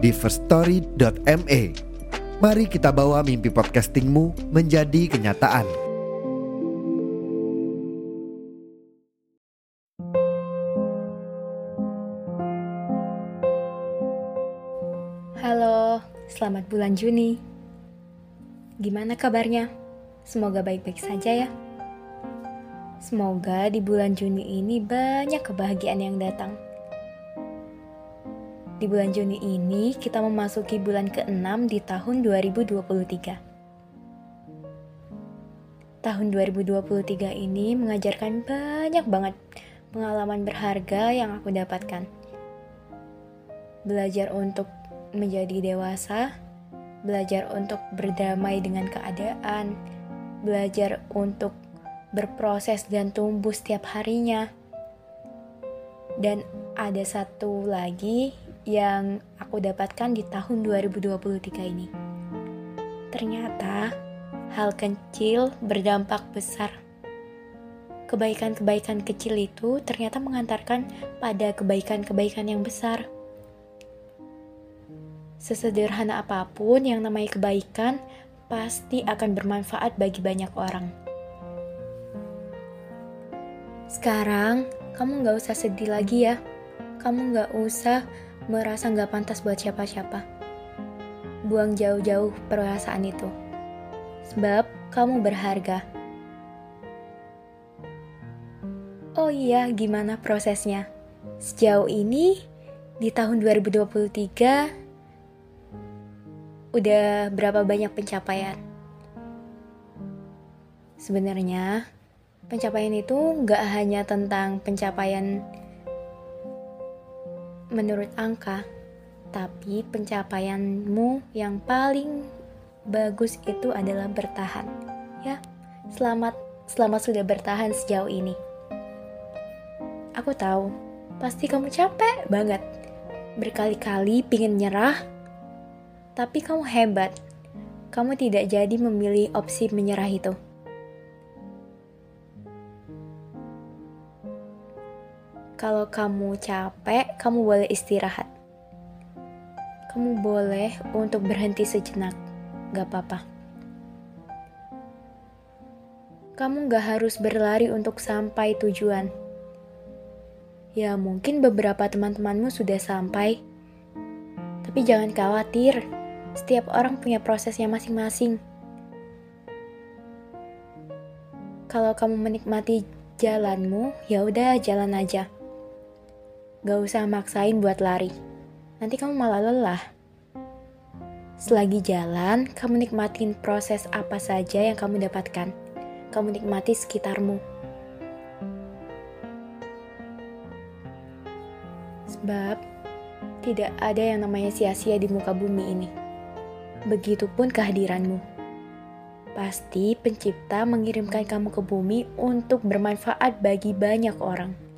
di firststory.me. Mari kita bawa mimpi podcastingmu menjadi kenyataan. Halo, selamat bulan Juni. Gimana kabarnya? Semoga baik-baik saja ya. Semoga di bulan Juni ini banyak kebahagiaan yang datang. Di bulan Juni ini kita memasuki bulan ke-6 di tahun 2023. Tahun 2023 ini mengajarkan banyak banget pengalaman berharga yang aku dapatkan. Belajar untuk menjadi dewasa, belajar untuk berdamai dengan keadaan, belajar untuk berproses dan tumbuh setiap harinya. Dan ada satu lagi yang aku dapatkan di tahun 2023 ini. Ternyata hal kecil berdampak besar. Kebaikan-kebaikan kecil itu ternyata mengantarkan pada kebaikan-kebaikan yang besar. Sesederhana apa pun yang namanya kebaikan pasti akan bermanfaat bagi banyak orang. Sekarang, kamu gak usah sedih lagi ya. Kamu gak usah merasa gak pantas buat siapa-siapa. Buang jauh-jauh perasaan itu. Sebab kamu berharga. Oh iya, gimana prosesnya? Sejauh ini, di tahun 2023, udah berapa banyak pencapaian? Sebenarnya, pencapaian itu nggak hanya tentang pencapaian menurut angka, tapi pencapaianmu yang paling bagus itu adalah bertahan. Ya, selamat selamat sudah bertahan sejauh ini. Aku tahu, pasti kamu capek banget. Berkali-kali pingin nyerah, tapi kamu hebat. Kamu tidak jadi memilih opsi menyerah itu. Kalau kamu capek, kamu boleh istirahat. Kamu boleh untuk berhenti sejenak, gak apa-apa. Kamu gak harus berlari untuk sampai tujuan. Ya, mungkin beberapa teman-temanmu sudah sampai, tapi jangan khawatir setiap orang punya prosesnya masing-masing. Kalau kamu menikmati jalanmu, ya udah jalan aja. Gak usah maksain buat lari. Nanti kamu malah lelah. Selagi jalan, kamu nikmatin proses apa saja yang kamu dapatkan. Kamu nikmati sekitarmu. Sebab tidak ada yang namanya sia-sia di muka bumi ini. Begitupun kehadiranmu. Pasti pencipta mengirimkan kamu ke bumi untuk bermanfaat bagi banyak orang.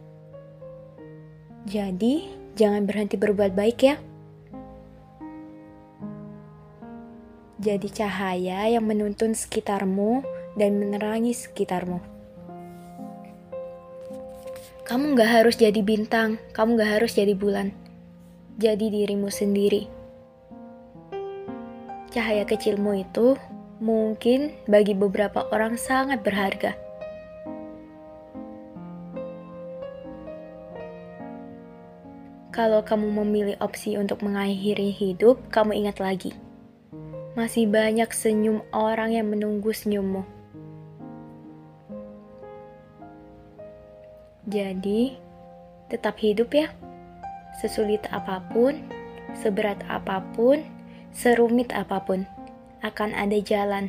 Jadi, jangan berhenti berbuat baik ya. Jadi cahaya yang menuntun sekitarmu dan menerangi sekitarmu. Kamu gak harus jadi bintang, kamu gak harus jadi bulan. Jadi dirimu sendiri cahaya kecilmu itu mungkin bagi beberapa orang sangat berharga. Kalau kamu memilih opsi untuk mengakhiri hidup, kamu ingat lagi. Masih banyak senyum orang yang menunggu senyummu. Jadi, tetap hidup ya. Sesulit apa pun, seberat apa pun, serumit apa pun, akan ada jalan.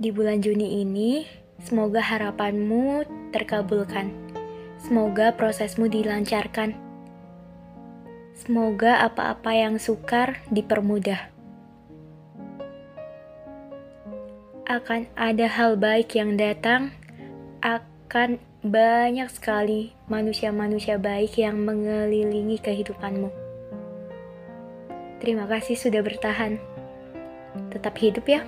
Di bulan Juni ini, semoga harapanmu terkabulkan. Semoga prosesmu dilancarkan. Semoga apa-apa yang sukar dipermudah. Akan ada hal baik yang datang, akan banyak sekali manusia-manusia baik yang mengelilingi kehidupanmu. Terima kasih sudah bertahan. Tetap hidup ya.